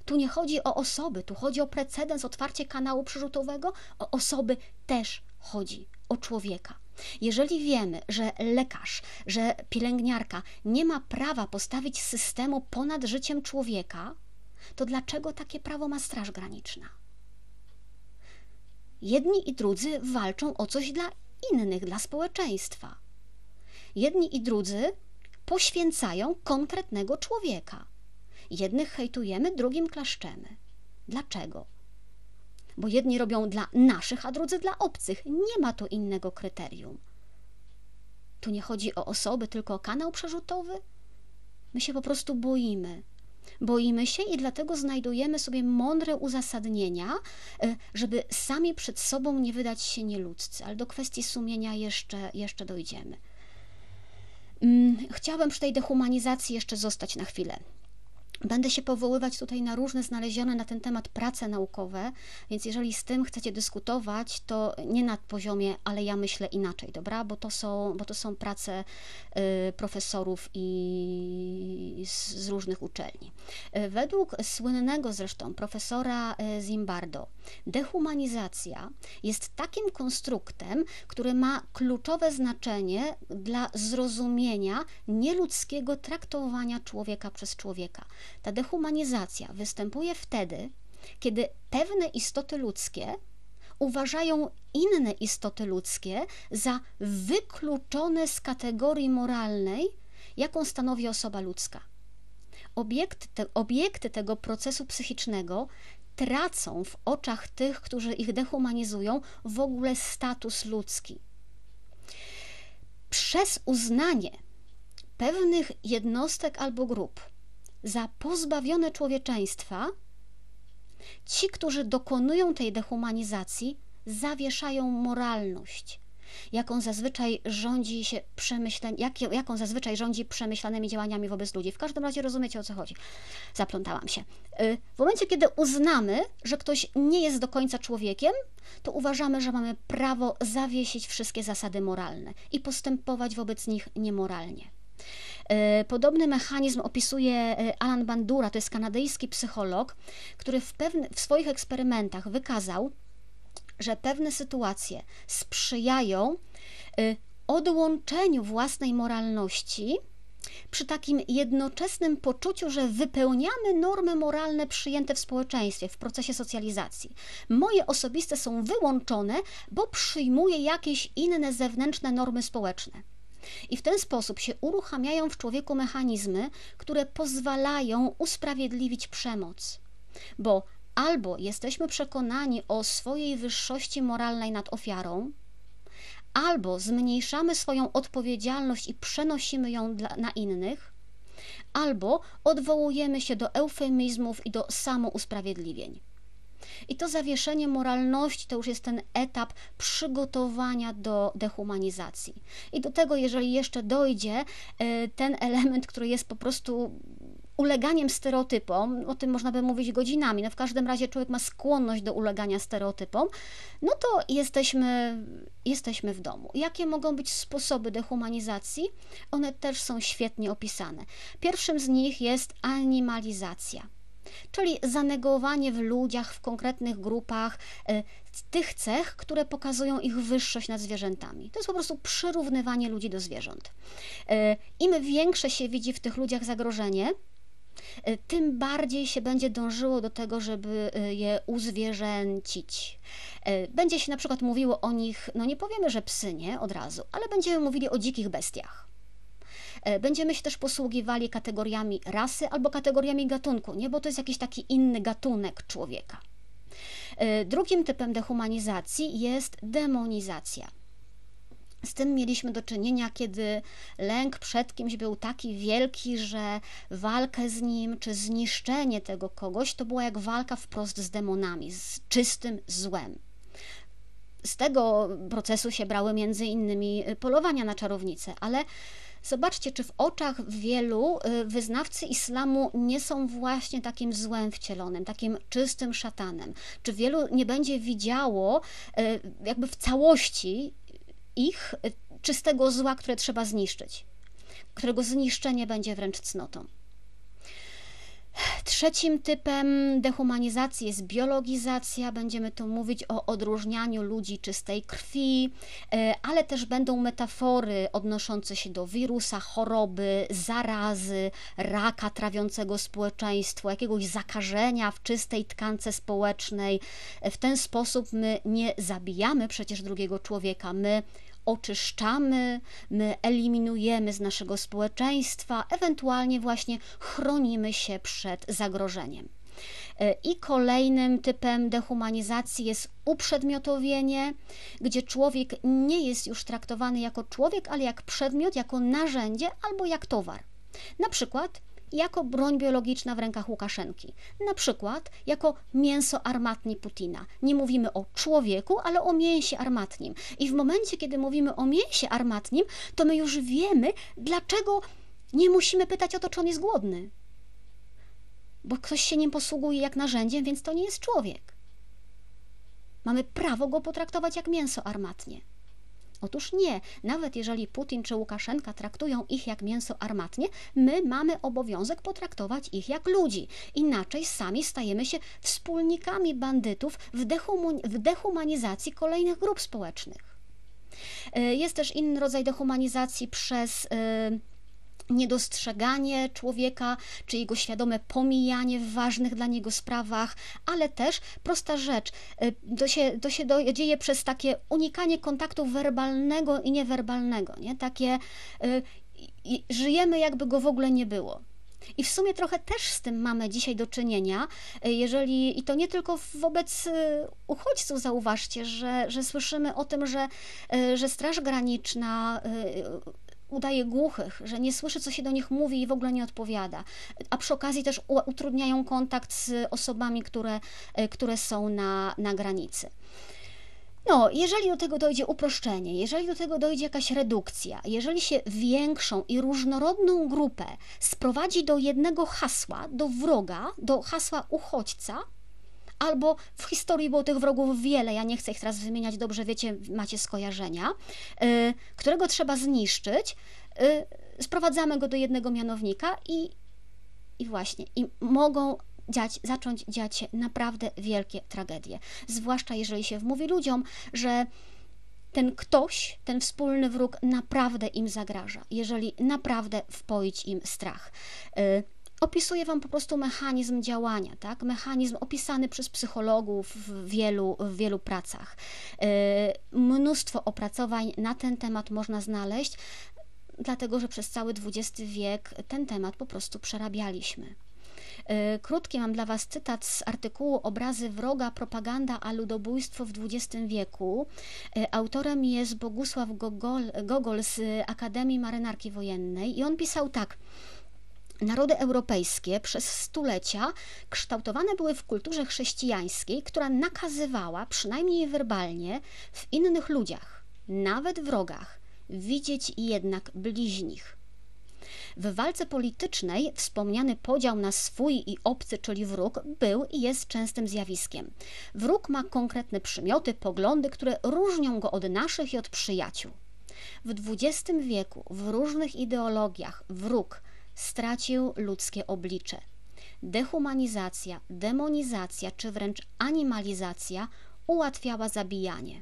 Tu nie chodzi o osoby, tu chodzi o precedens, otwarcie kanału przyrzutowego. O osoby też chodzi, o człowieka. Jeżeli wiemy, że lekarz, że pielęgniarka nie ma prawa postawić systemu ponad życiem człowieka, to dlaczego takie prawo ma Straż Graniczna? Jedni i drudzy walczą o coś dla innych, dla społeczeństwa. Jedni i drudzy poświęcają konkretnego człowieka. Jednych hejtujemy, drugim klaszczemy. Dlaczego? bo jedni robią dla naszych, a drudzy dla obcych. Nie ma tu innego kryterium. Tu nie chodzi o osoby, tylko o kanał przerzutowy. My się po prostu boimy. Boimy się i dlatego znajdujemy sobie mądre uzasadnienia, e, żeby sami przed sobą nie wydać się nieludzcy, ale do kwestii sumienia jeszcze, jeszcze dojdziemy. Mm, chciałabym przy tej dehumanizacji jeszcze zostać na chwilę. Będę się powoływać tutaj na różne znalezione na ten temat prace naukowe, więc jeżeli z tym chcecie dyskutować, to nie na poziomie, ale ja myślę inaczej, dobra? Bo to są, bo to są prace y, profesorów i z, różnych uczelni. Y, według słynnego zresztą profesora y, Zimbardo, dehumanizacja jest takim konstruktem, który ma kluczowe znaczenie dla zrozumienia nieludzkiego traktowania człowieka przez człowieka. Ta dehumanizacja występuje wtedy, kiedy pewne istoty ludzkie uważają inne istoty ludzkie za wykluczone z kategorii moralnej, jaką stanowi osoba ludzka. Obiekt te, obiekty tego procesu psychicznego tracą w oczach tych, którzy ich dehumanizują, w ogóle status ludzki. Przez uznanie pewnych jednostek albo grup za pozbawione człowieczeństwa, ci, którzy dokonują tej dehumanizacji, zawieszają moralność, jaką zazwyczaj rządzi się przemyślen, jak, jaką zazwyczaj rządzi przemyślanymi działaniami wobec ludzi. W każdym razie rozumiecie o co chodzi. Zaplątałam się. Y, w momencie, kiedy uznamy, że ktoś nie jest do końca człowiekiem, to uważamy, że mamy prawo zawiesić wszystkie zasady moralne i postępować wobec nich niemoralnie. E, podobny mechanizm opisuje e, Alan Bandura, to jest kanadyjski psycholog, który w, pewne, w swoich eksperymentach wykazał, że pewne sytuacje sprzyjają e, odłączeniu własnej moralności przy takim jednoczesnym poczuciu, że wypełniamy normy moralne przyjęte w społeczeństwie, w procesie socjalizacji. Moje osobiste są wyłączone, bo przyjmuję jakieś inne zewnętrzne normy społeczne. I w ten sposób się uruchamiają w człowieku mechanizmy, które pozwalają usprawiedliwić przemoc. Bo albo jesteśmy przekonani o swojej wyższości moralnej nad ofiarą, albo zmniejszamy swoją odpowiedzialność i przenosimy ją dla, na innych, albo odwołujemy się do eufemizmów i do samousprawiedliwień. I to zawieszenie moralności to już jest ten etap przygotowania do dehumanizacji. I do tego, jeżeli jeszcze dojdzie e, ten element, który jest po prostu uleganiem stereotypom, o tym można by mówić godzinami, no w każdym razie człowiek ma skłonność do ulegania stereotypom, no to jesteśmy, jesteśmy w domu. Jakie mogą być sposoby dehumanizacji? One też są świetnie opisane. Pierwszym z nich jest animalizacja czyli zanegowanie w ludziach, w konkretnych grupach e, tych cech, które pokazują ich wyższość nad zwierzętami. To jest po prostu przyrównywanie ludzi do zwierząt. E, Im większe się widzi w tych ludziach zagrożenie, tym bardziej się będzie dążyło do tego, żeby je uzwierzęcić. Będzie się na przykład mówiło o nich, no nie powiemy, że psy, nie od razu, ale będziemy mówili o dzikich bestiach. Będziemy się też posługiwali kategoriami rasy albo kategoriami gatunku, nie? bo to jest jakiś taki inny gatunek człowieka. Drugim typem dehumanizacji jest demonizacja. Z tym mieliśmy do czynienia, kiedy lęk przed kimś był taki wielki, że walkę z nim czy zniszczenie tego kogoś to była jak walka wprost z demonami, z czystym złem. Z tego procesu się brały między innymi polowania na czarownice, ale Zobaczcie, czy w oczach wielu y, wyznawcy islamu nie są właśnie takim złem wcielonym, takim czystym szatanem. Czy wielu nie będzie widziało y, jakby w całości ich y, czystego zła, które trzeba zniszczyć, którego zniszczenie będzie wręcz cnotą. Trzecim typem dehumanizacji jest biologizacja. Będziemy tu mówić o odróżnianiu ludzi czystej krwi, e, ale też będą metafory odnoszące się do wirusa, choroby, zarazy, raka trawiącego społeczeństwo, jakiegoś zakażenia w czystej tkance społecznej. W ten sposób my nie zabijamy przecież drugiego człowieka, my oczyszczamy, my eliminujemy z naszego społeczeństwa, ewentualnie właśnie chronimy się przed zagrożeniem. E, I kolejnym typem dehumanizacji jest uprzedmiotowienie, gdzie człowiek nie jest już traktowany jako człowiek, ale jak przedmiot, jako narzędzie albo jak towar. Na przykład jako broń biologiczna w rękach Łukaszenki, na przykład jako mięso armatnie Putina. Nie mówimy o człowieku, ale o mięsie armatnim. I w momencie, kiedy mówimy o mięsie armatnim, to my już wiemy, dlaczego nie musimy pytać o to, czy on jest głodny. Bo ktoś się nim posługuje jak narzędziem, więc to nie jest człowiek. Mamy prawo go potraktować jak mięso armatnie. Otóż nie, nawet jeżeli Putin czy Łukaszenka traktują ich jak mięso armatnie, my mamy obowiązek potraktować ich jak ludzi. Inaczej sami stajemy się wspólnikami bandytów w, w dehumanizacji kolejnych grup społecznych. E, jest też inny rodzaj dehumanizacji przez yy, niedostrzeganie człowieka, czy jego świadome pomijanie w ważnych dla niego sprawach, ale też prosta rzecz, y, to się, to się dzieje przez takie unikanie kontaktu werbalnego i niewerbalnego, nie? Takie y, żyjemy jakby go w ogóle nie było. I w sumie trochę też z tym mamy dzisiaj do czynienia, y, jeżeli, i to nie tylko wobec uchodźców, zauważcie, że, że słyszymy o tym, że, że Straż Graniczna udaje głuchych, że nie słyszy, co się do nich mówi i w ogóle nie odpowiada. A przy okazji też utrudniają kontakt z osobami, które, e, które są na, na granicy. No, jeżeli do tego dojdzie uproszczenie, jeżeli do tego dojdzie jakaś redukcja, jeżeli się większą i różnorodną grupę sprowadzi do jednego hasła, do wroga, do hasła uchodźca, albo w historii było tych wrogów wiele, ja nie chcę ich teraz wymieniać, dobrze wiecie, macie skojarzenia, y, którego trzeba zniszczyć, y, sprowadzamy go do jednego mianownika i, i właśnie, i mogą dziać, zacząć dziać się naprawdę wielkie tragedie. Zwłaszcza jeżeli się wmówi ludziom, że ten ktoś, ten wspólny wróg naprawdę im zagraża, jeżeli naprawdę wpoić im strach. Y, Opisuję Wam po prostu mechanizm działania, tak? mechanizm opisany przez psychologów w wielu, w wielu pracach. Yy, mnóstwo opracowań na ten temat można znaleźć, dlatego że przez cały XX wiek ten temat po prostu przerabialiśmy. Yy, krótki mam dla Was cytat z artykułu Obrazy wroga, propaganda a ludobójstwo w XX wieku. Yy, autorem jest Bogusław Gogol, Gogol z Akademii Marynarki Wojennej i on pisał tak – Narody europejskie przez stulecia kształtowane były w kulturze chrześcijańskiej, która nakazywała, przynajmniej werbalnie, w innych ludziach, nawet wrogach, widzieć jednak bliźnich. W walce politycznej wspomniany podział na swój i obcy, czyli wróg, był i jest częstym zjawiskiem. Wróg ma konkretne przymioty, poglądy, które różnią go od naszych i od przyjaciół. W XX wieku w różnych ideologiach wróg stracił ludzkie oblicze. Dehumanizacja, demonizacja czy wręcz animalizacja ułatwiała zabijanie.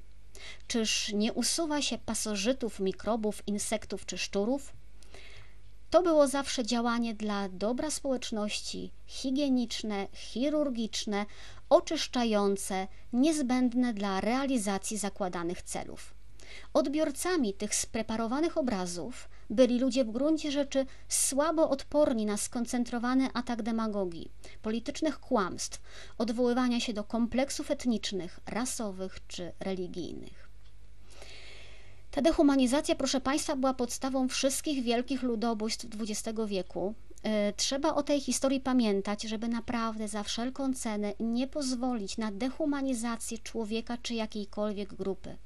Czyż nie usuwa się pasożytów, mikrobów, insektów czy szczurów? To było zawsze działanie dla dobra społeczności, higieniczne, chirurgiczne, oczyszczające, niezbędne dla realizacji zakładanych celów. Odbiorcami tych spreparowanych obrazów byli ludzie w gruncie rzeczy słabo odporni na skoncentrowany atak demagogii, politycznych kłamstw, odwoływania się do kompleksów etnicznych, rasowych czy religijnych. Ta dehumanizacja, proszę Państwa, była podstawą wszystkich wielkich ludobójstw XX wieku. E, trzeba o tej historii pamiętać, żeby naprawdę za wszelką cenę nie pozwolić na dehumanizację człowieka czy jakiejkolwiek grupy.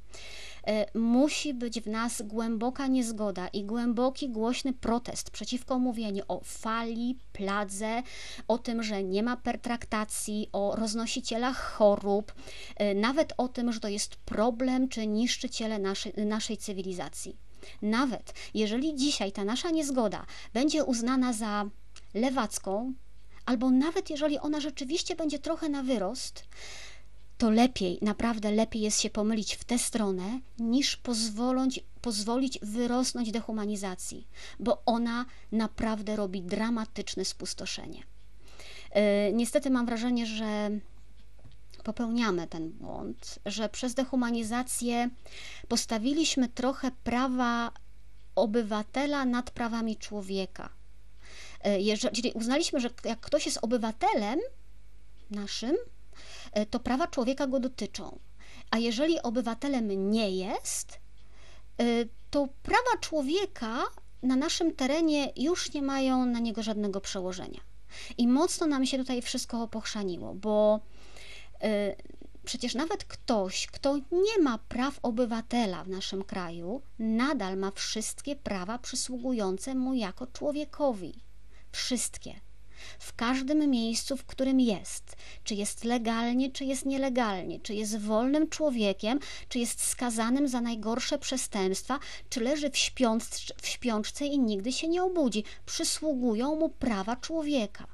E, musi być w nas głęboka niezgoda i głęboki, głośny protest przeciwko mówieniu o fali, pladze, o tym, że nie ma pertraktacji, o roznosicielach chorób, e, nawet o tym, że to jest problem czy niszczyciele naszej, naszej cywilizacji. Nawet jeżeli dzisiaj ta nasza niezgoda będzie uznana za lewacką, albo nawet jeżeli ona rzeczywiście będzie trochę na wyrost, to lepiej, naprawdę lepiej jest się pomylić w tę stronę, niż pozwolić, pozwolić wyrosnąć dehumanizacji, bo ona naprawdę robi dramatyczne spustoszenie. Yy, niestety mam wrażenie, że popełniamy ten błąd, że przez dehumanizację postawiliśmy trochę prawa obywatela nad prawami człowieka. Yy, jeżeli uznaliśmy, że jak ktoś jest obywatelem, naszym, e, to prawa człowieka go dotyczą. A jeżeli obywatelem nie jest, e, to prawa człowieka na naszym terenie już nie mają na niego żadnego przełożenia. I mocno nam się tutaj wszystko pochrzaniło, bo e, przecież nawet ktoś, kto nie ma praw obywatela w naszym kraju, nadal ma wszystkie prawa przysługujące mu jako człowiekowi. Wszystkie w każdym miejscu, w którym jest. Czy jest legalnie, czy jest nielegalnie, czy jest wolnym człowiekiem, czy jest skazanym za najgorsze przestępstwa, czy leży w, śpiączce, w śpiączce i nigdy się nie obudzi. Przysługują mu prawa człowieka.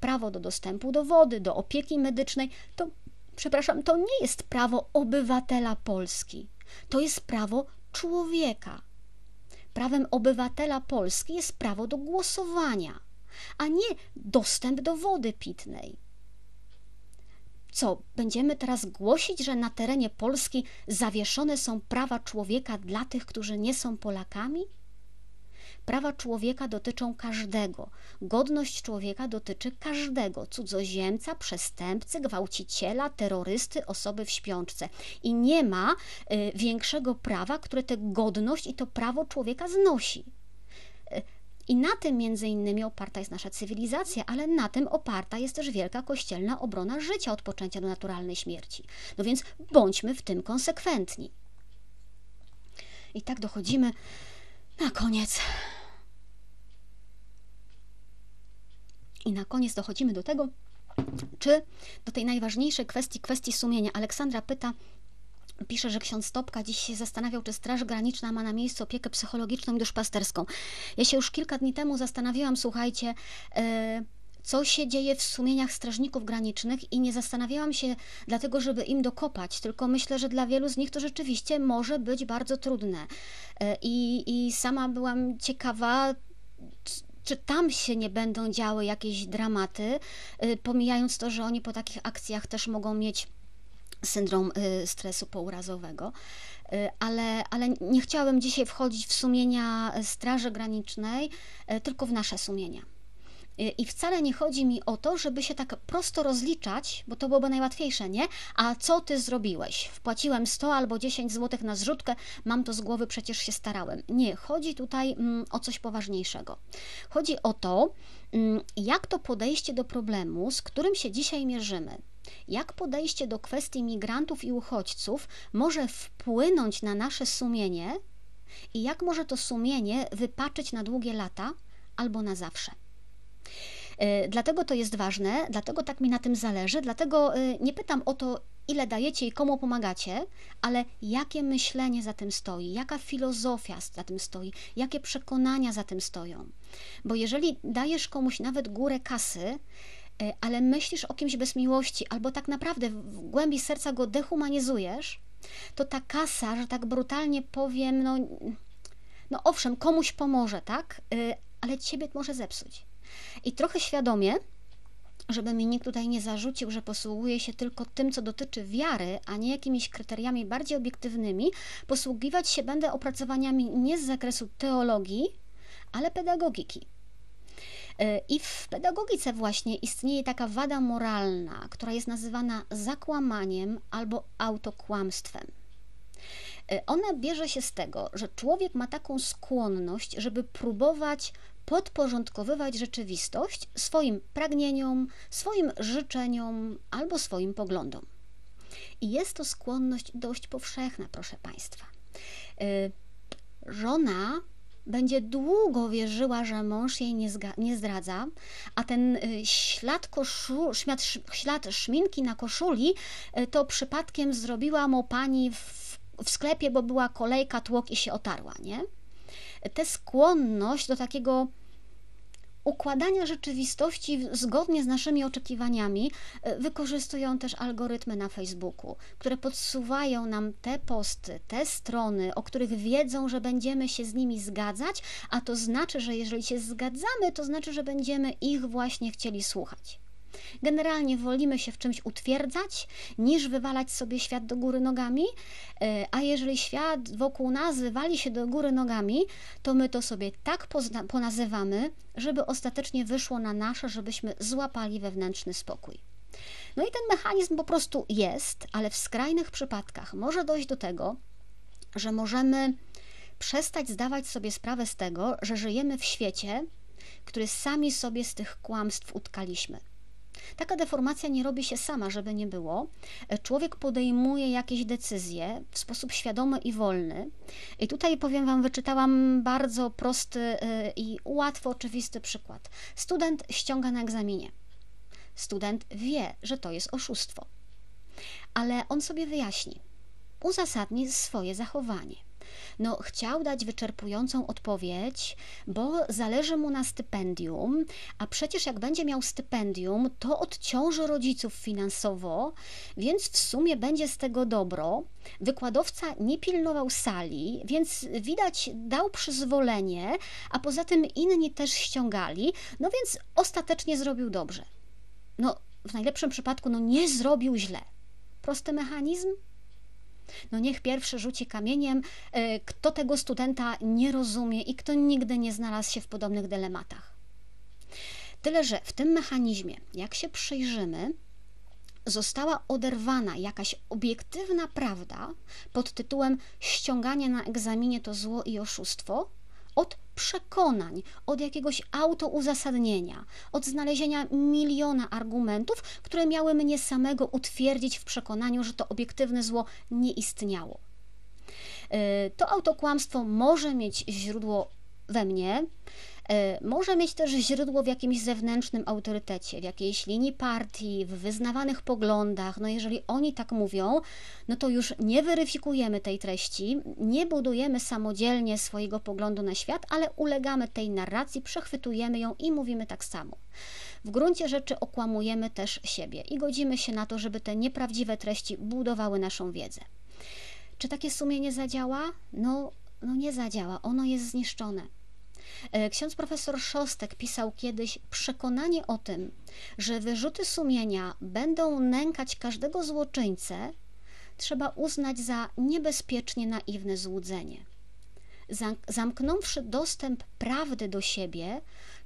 Prawo do dostępu do wody, do opieki medycznej to, przepraszam, to nie jest prawo obywatela Polski. To jest prawo człowieka. Prawem obywatela Polski jest prawo do głosowania a nie dostęp do wody pitnej. Co, będziemy teraz głosić, że na terenie Polski zawieszone są prawa człowieka dla tych, którzy nie są Polakami? Prawa człowieka dotyczą każdego. Godność człowieka dotyczy każdego cudzoziemca, przestępcy, gwałciciela, terrorysty, osoby w śpiączce. I nie ma y, większego prawa, które tę godność i to prawo człowieka znosi. I na tym między innymi oparta jest nasza cywilizacja, ale na tym oparta jest też wielka kościelna obrona życia od poczęcia do naturalnej śmierci. No więc bądźmy w tym konsekwentni. I tak dochodzimy na koniec. I na koniec dochodzimy do tego, czy do tej najważniejszej kwestii, kwestii sumienia. Aleksandra pyta, Pisze, że ksiądz Stopka dziś się zastanawiał, czy Straż Graniczna ma na miejscu opiekę psychologiczną i duszpasterską. Ja się już kilka dni temu zastanawiałam, słuchajcie, e, co się dzieje w sumieniach strażników granicznych i nie zastanawiałam się dlatego, żeby im dokopać, tylko myślę, że dla wielu z nich to rzeczywiście może być bardzo trudne. E, I, i sama byłam ciekawa, czy tam się nie będą działy jakieś dramaty, e, pomijając to, że oni po takich akcjach też mogą mieć syndrom y, stresu pourazowego. Y, ale, ale nie chciałabym dzisiaj wchodzić w sumienia Straży Granicznej, y, tylko w nasze sumienia. I wcale nie chodzi mi o to, żeby się tak prosto rozliczać, bo to byłoby najłatwiejsze, nie? A co ty zrobiłeś? Wpłaciłem 100 albo 10 zł na zrzutkę, mam to z głowy, przecież się starałem. Nie, chodzi tutaj mm, o coś poważniejszego. Chodzi o to, mm, jak to podejście do problemu, z którym się dzisiaj mierzymy, jak podejście do kwestii migrantów i uchodźców może wpłynąć na nasze sumienie i jak może to sumienie wypaczyć na długie lata albo na zawsze. E, dlatego to jest ważne, dlatego tak mi na tym zależy, dlatego e, nie pytam o to, ile dajecie i komu pomagacie, ale jakie myślenie za tym stoi, jaka filozofia za tym stoi, jakie przekonania za tym stoją. Bo jeżeli dajesz komuś nawet górę kasy, ale myślisz o kimś bez miłości, albo tak naprawdę w głębi serca go dehumanizujesz, to ta kasa, że tak brutalnie powiem, no, no owszem, komuś pomoże, tak? E, ale ciebie może zepsuć. I trochę świadomie, żeby mi nikt tutaj nie zarzucił, że posługuje się tylko tym, co dotyczy wiary, a nie jakimiś kryteriami bardziej obiektywnymi, posługiwać się będę opracowaniami nie z zakresu teologii, ale pedagogiki. E, I w pedagogice właśnie istnieje taka wada moralna, która jest nazywana zakłamaniem albo autokłamstwem. E, ona bierze się z tego, że człowiek ma taką skłonność, żeby próbować podporządkowywać rzeczywistość swoim pragnieniom, swoim życzeniom albo swoim poglądom. I jest to skłonność dość powszechna, proszę Państwa. E, żona będzie długo wierzyła, że mąż jej nie, nie zdradza, a ten y, ślad, koszu, ślad, ślad szminki na koszuli y, to przypadkiem zrobiła mu pani w, w sklepie, bo była kolejka, tłok i się otarła, nie? Tę skłonność do takiego układania rzeczywistości zgodnie z naszymi oczekiwaniami e, wykorzystują też algorytmy na Facebooku, które podsuwają nam te posty, te strony, o których wiedzą, że będziemy się z nimi zgadzać, a to znaczy, że jeżeli się zgadzamy, to znaczy, że będziemy ich właśnie chcieli słuchać. Generalnie wolimy się w czymś utwierdzać, niż wywalać sobie świat do góry nogami, e, a jeżeli świat wokół nas wywali się do góry nogami, to my to sobie tak ponazywamy, żeby ostatecznie wyszło na nasze, żebyśmy złapali wewnętrzny spokój. No i ten mechanizm po prostu jest, ale w skrajnych przypadkach może dojść do tego, że możemy przestać zdawać sobie sprawę z tego, że żyjemy w świecie, który sami sobie z tych kłamstw utkaliśmy. Taka deformacja nie robi się sama, żeby nie było. Człowiek podejmuje jakieś decyzje w sposób świadomy i wolny. I tutaj powiem Wam, wyczytałam bardzo prosty y, i łatwo oczywisty przykład. Student ściąga na egzaminie. Student wie, że to jest oszustwo, ale on sobie wyjaśni, uzasadni swoje zachowanie. No, chciał dać wyczerpującą odpowiedź, bo zależy mu na stypendium, a przecież jak będzie miał stypendium, to odciąży rodziców finansowo, więc w sumie będzie z tego dobro. Wykładowca nie pilnował sali, więc widać dał przyzwolenie, a poza tym inni też ściągali, no więc ostatecznie zrobił dobrze. No, w najlepszym przypadku, no nie zrobił źle. Prosty mechanizm? No niech pierwszy rzuci kamieniem, e, kto tego studenta nie rozumie i kto nigdy nie znalazł się w podobnych dylematach. Tyle, że w tym mechanizmie, jak się przyjrzymy, została oderwana jakaś obiektywna prawda pod tytułem ściąganie na egzaminie to zło i oszustwo od przekonań, od jakiegoś autouzasadnienia, od znalezienia miliona argumentów, które miały mnie samego utwierdzić w przekonaniu, że to obiektywne zło nie istniało. E, to autokłamstwo może mieć źródło we mnie, może mieć też źródło w jakimś zewnętrznym autorytecie, w jakiejś linii partii, w wyznawanych poglądach. No jeżeli oni tak mówią, no to już nie weryfikujemy tej treści, nie budujemy samodzielnie swojego poglądu na świat, ale ulegamy tej narracji, przechwytujemy ją i mówimy tak samo. W gruncie rzeczy okłamujemy też siebie i godzimy się na to, żeby te nieprawdziwe treści budowały naszą wiedzę. Czy takie sumienie zadziała? No, no nie zadziała, ono jest zniszczone. E, ksiądz profesor Szostek pisał kiedyś: Przekonanie o tym, że wyrzuty sumienia będą nękać każdego złoczyńcę, trzeba uznać za niebezpiecznie naiwne złudzenie. Zamknąwszy dostęp prawdy do siebie,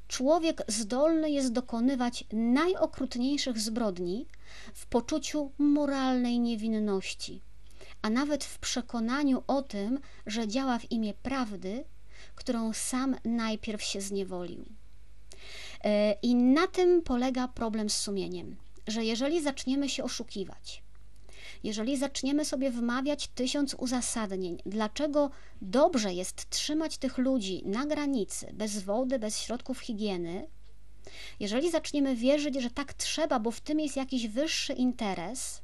człowiek zdolny jest dokonywać najokrutniejszych zbrodni w poczuciu moralnej niewinności, a nawet w przekonaniu o tym, że działa w imię prawdy którą sam najpierw się zniewolił. E, I na tym polega problem z sumieniem, że jeżeli zaczniemy się oszukiwać, jeżeli zaczniemy sobie wmawiać tysiąc uzasadnień, dlaczego dobrze jest trzymać tych ludzi na granicy, bez wody, bez środków higieny, jeżeli zaczniemy wierzyć, że tak trzeba, bo w tym jest jakiś wyższy interes,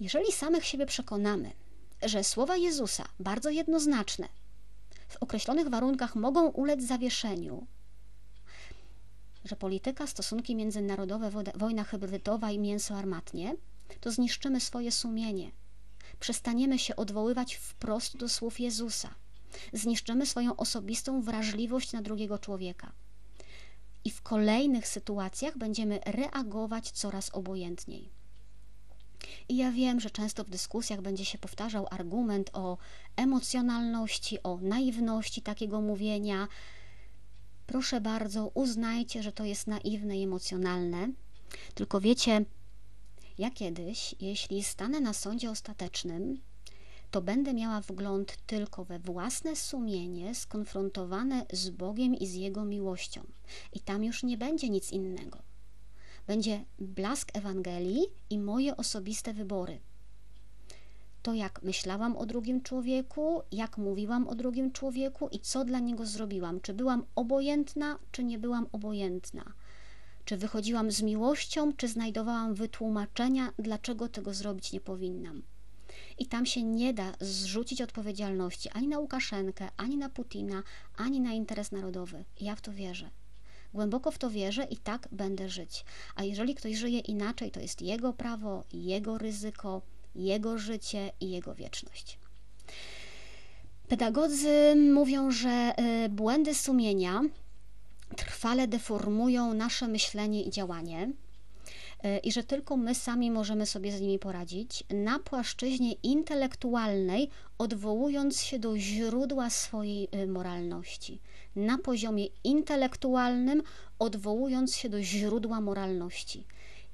jeżeli samych siebie przekonamy, że słowa Jezusa, bardzo jednoznaczne, w określonych warunkach mogą ulec zawieszeniu, że polityka, stosunki międzynarodowe, wojna hybrydowa i mięso armatnie, to zniszczymy swoje sumienie. Przestaniemy się odwoływać wprost do słów Jezusa. Zniszczymy swoją osobistą wrażliwość na drugiego człowieka. I w kolejnych sytuacjach będziemy reagować coraz obojętniej. I ja wiem, że często w dyskusjach będzie się powtarzał argument o emocjonalności, o naiwności takiego mówienia. Proszę bardzo, uznajcie, że to jest naiwne i emocjonalne. Tylko wiecie, ja kiedyś, jeśli stanę na sądzie ostatecznym, to będę miała wgląd tylko we własne sumienie skonfrontowane z Bogiem i z Jego miłością. I tam już nie będzie nic innego będzie blask Ewangelii i moje osobiste wybory. To, jak myślałam o drugim człowieku, jak mówiłam o drugim człowieku i co dla niego zrobiłam. Czy byłam obojętna, czy nie byłam obojętna. Czy wychodziłam z miłością, czy znajdowałam wytłumaczenia, dlaczego tego zrobić nie powinnam. I tam się nie da zrzucić odpowiedzialności ani na Łukaszenkę, ani na Putina, ani na interes narodowy. Ja w to wierzę. Głęboko w to wierzę i tak będę żyć. A jeżeli ktoś żyje inaczej, to jest jego prawo, jego ryzyko, jego życie i jego wieczność. Pedagodzy mówią, że y, błędy sumienia trwale deformują nasze myślenie i działanie i że tylko my sami możemy sobie z nimi poradzić na płaszczyźnie intelektualnej, odwołując się do źródła swojej y, moralności na poziomie intelektualnym, odwołując się do źródła moralności.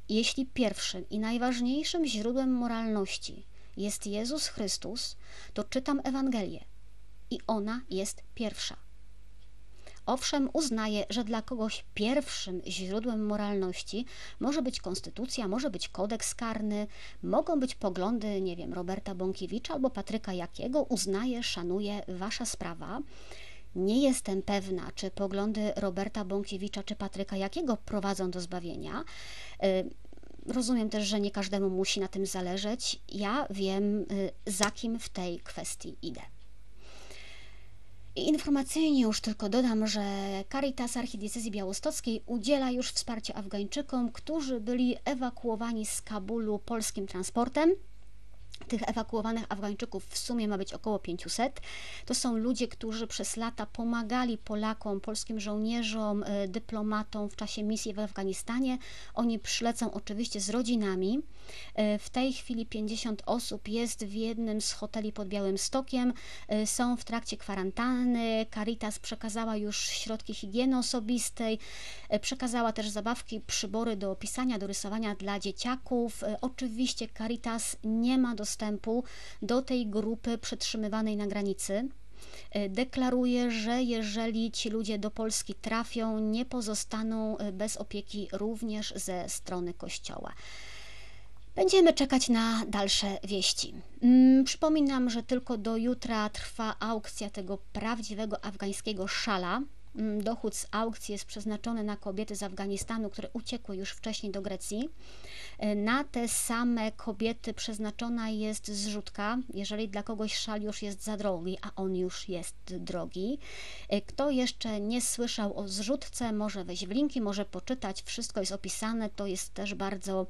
jeśli pierwszym i najważniejszym źródłem moralności jest Jezus Chrystus, to czytam Ewangelię i ona jest pierwsza. Owszem, uznaję, że dla kogoś pierwszym źródłem moralności może być konstytucja, może być kodeks karny, mogą być poglądy, nie wiem, Roberta Bąkiewicza albo Patryka Jakiego. Uznaję, szanuję, wasza sprawa. Nie jestem pewna, czy poglądy Roberta Bąkiewicza czy Patryka Jakiego prowadzą do zbawienia. Y, rozumiem też, że nie każdemu musi na tym zależeć. Ja wiem, y, za kim w tej kwestii idę. Informacyjnie już tylko dodam, że Caritas Archidiecezji Białostockiej udziela już wsparcia Afgańczykom, którzy byli ewakuowani z Kabulu polskim transportem. Tych ewakuowanych Afgańczyków w sumie ma być około 500. To są ludzie, którzy przez lata pomagali Polakom, polskim żołnierzom, e, dyplomatom w czasie misji w Afganistanie. Oni przylecą oczywiście z rodzinami. E, w tej chwili 50 osób jest w jednym z hoteli pod Białym Stokiem. E, są w trakcie kwarantanny. Caritas przekazała już środki higieny osobistej, przekazała też zabawki, przybory do pisania, do rysowania dla dzieciaków. Oczywiście Caritas nie ma dostępu dostępu do tej grupy przetrzymywanej na granicy. E, deklaruje, że jeżeli ci ludzie do Polski trafią, nie pozostaną e, bez opieki również ze strony Kościoła. Będziemy czekać na dalsze wieści. Mm, przypominam, że tylko do jutra trwa aukcja tego prawdziwego afgańskiego szala. Mm, dochód z aukcji jest przeznaczony na kobiety z Afganistanu, które uciekły już wcześniej do Grecji. E, na te same kobiety przeznaczona jest zrzutka, jeżeli dla kogoś szal już jest za drogi, a on już jest drogi. E, kto jeszcze nie słyszał o zrzutce, może wejść w linki, może poczytać, wszystko jest opisane, to jest też bardzo,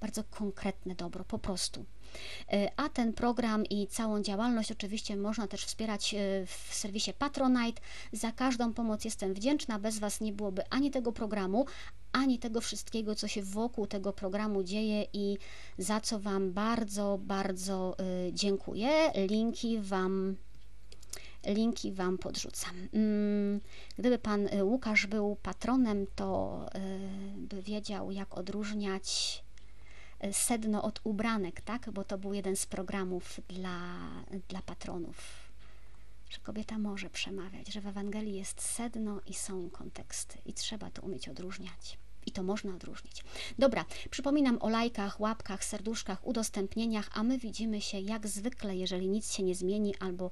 bardzo konkretne dobro, po prostu. E, a ten program i całą działalność oczywiście można też wspierać e, w serwisie Patronite. Za każdą pomoc jestem wdzięczna. Bez Was nie byłoby ani tego programu, ani tego wszystkiego, co się wokół tego programu dzieje i za co Wam bardzo, bardzo e, dziękuję. Linki Wam linki Wam podrzucam. Mm, gdyby Pan Łukasz był patronem, to by wiedział, jak odróżniać sedno od ubranek, tak? Bo to był jeden z programów dla, dla patronów. Że kobieta może przemawiać, że w Ewangelii jest sedno i są konteksty i trzeba to umieć odróżniać. I to można odróżnić. Dobra, przypominam o lajkach, łapkach, serduszkach, udostępnieniach, a my widzimy się jak zwykle, jeżeli nic się nie zmieni albo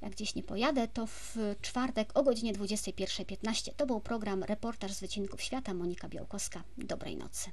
jak gdzieś nie pojadę, to w czwartek o godzinie 21.15. To był program Reportaż z Wycinków Świata. Monika Białkowska. Dobrej nocy.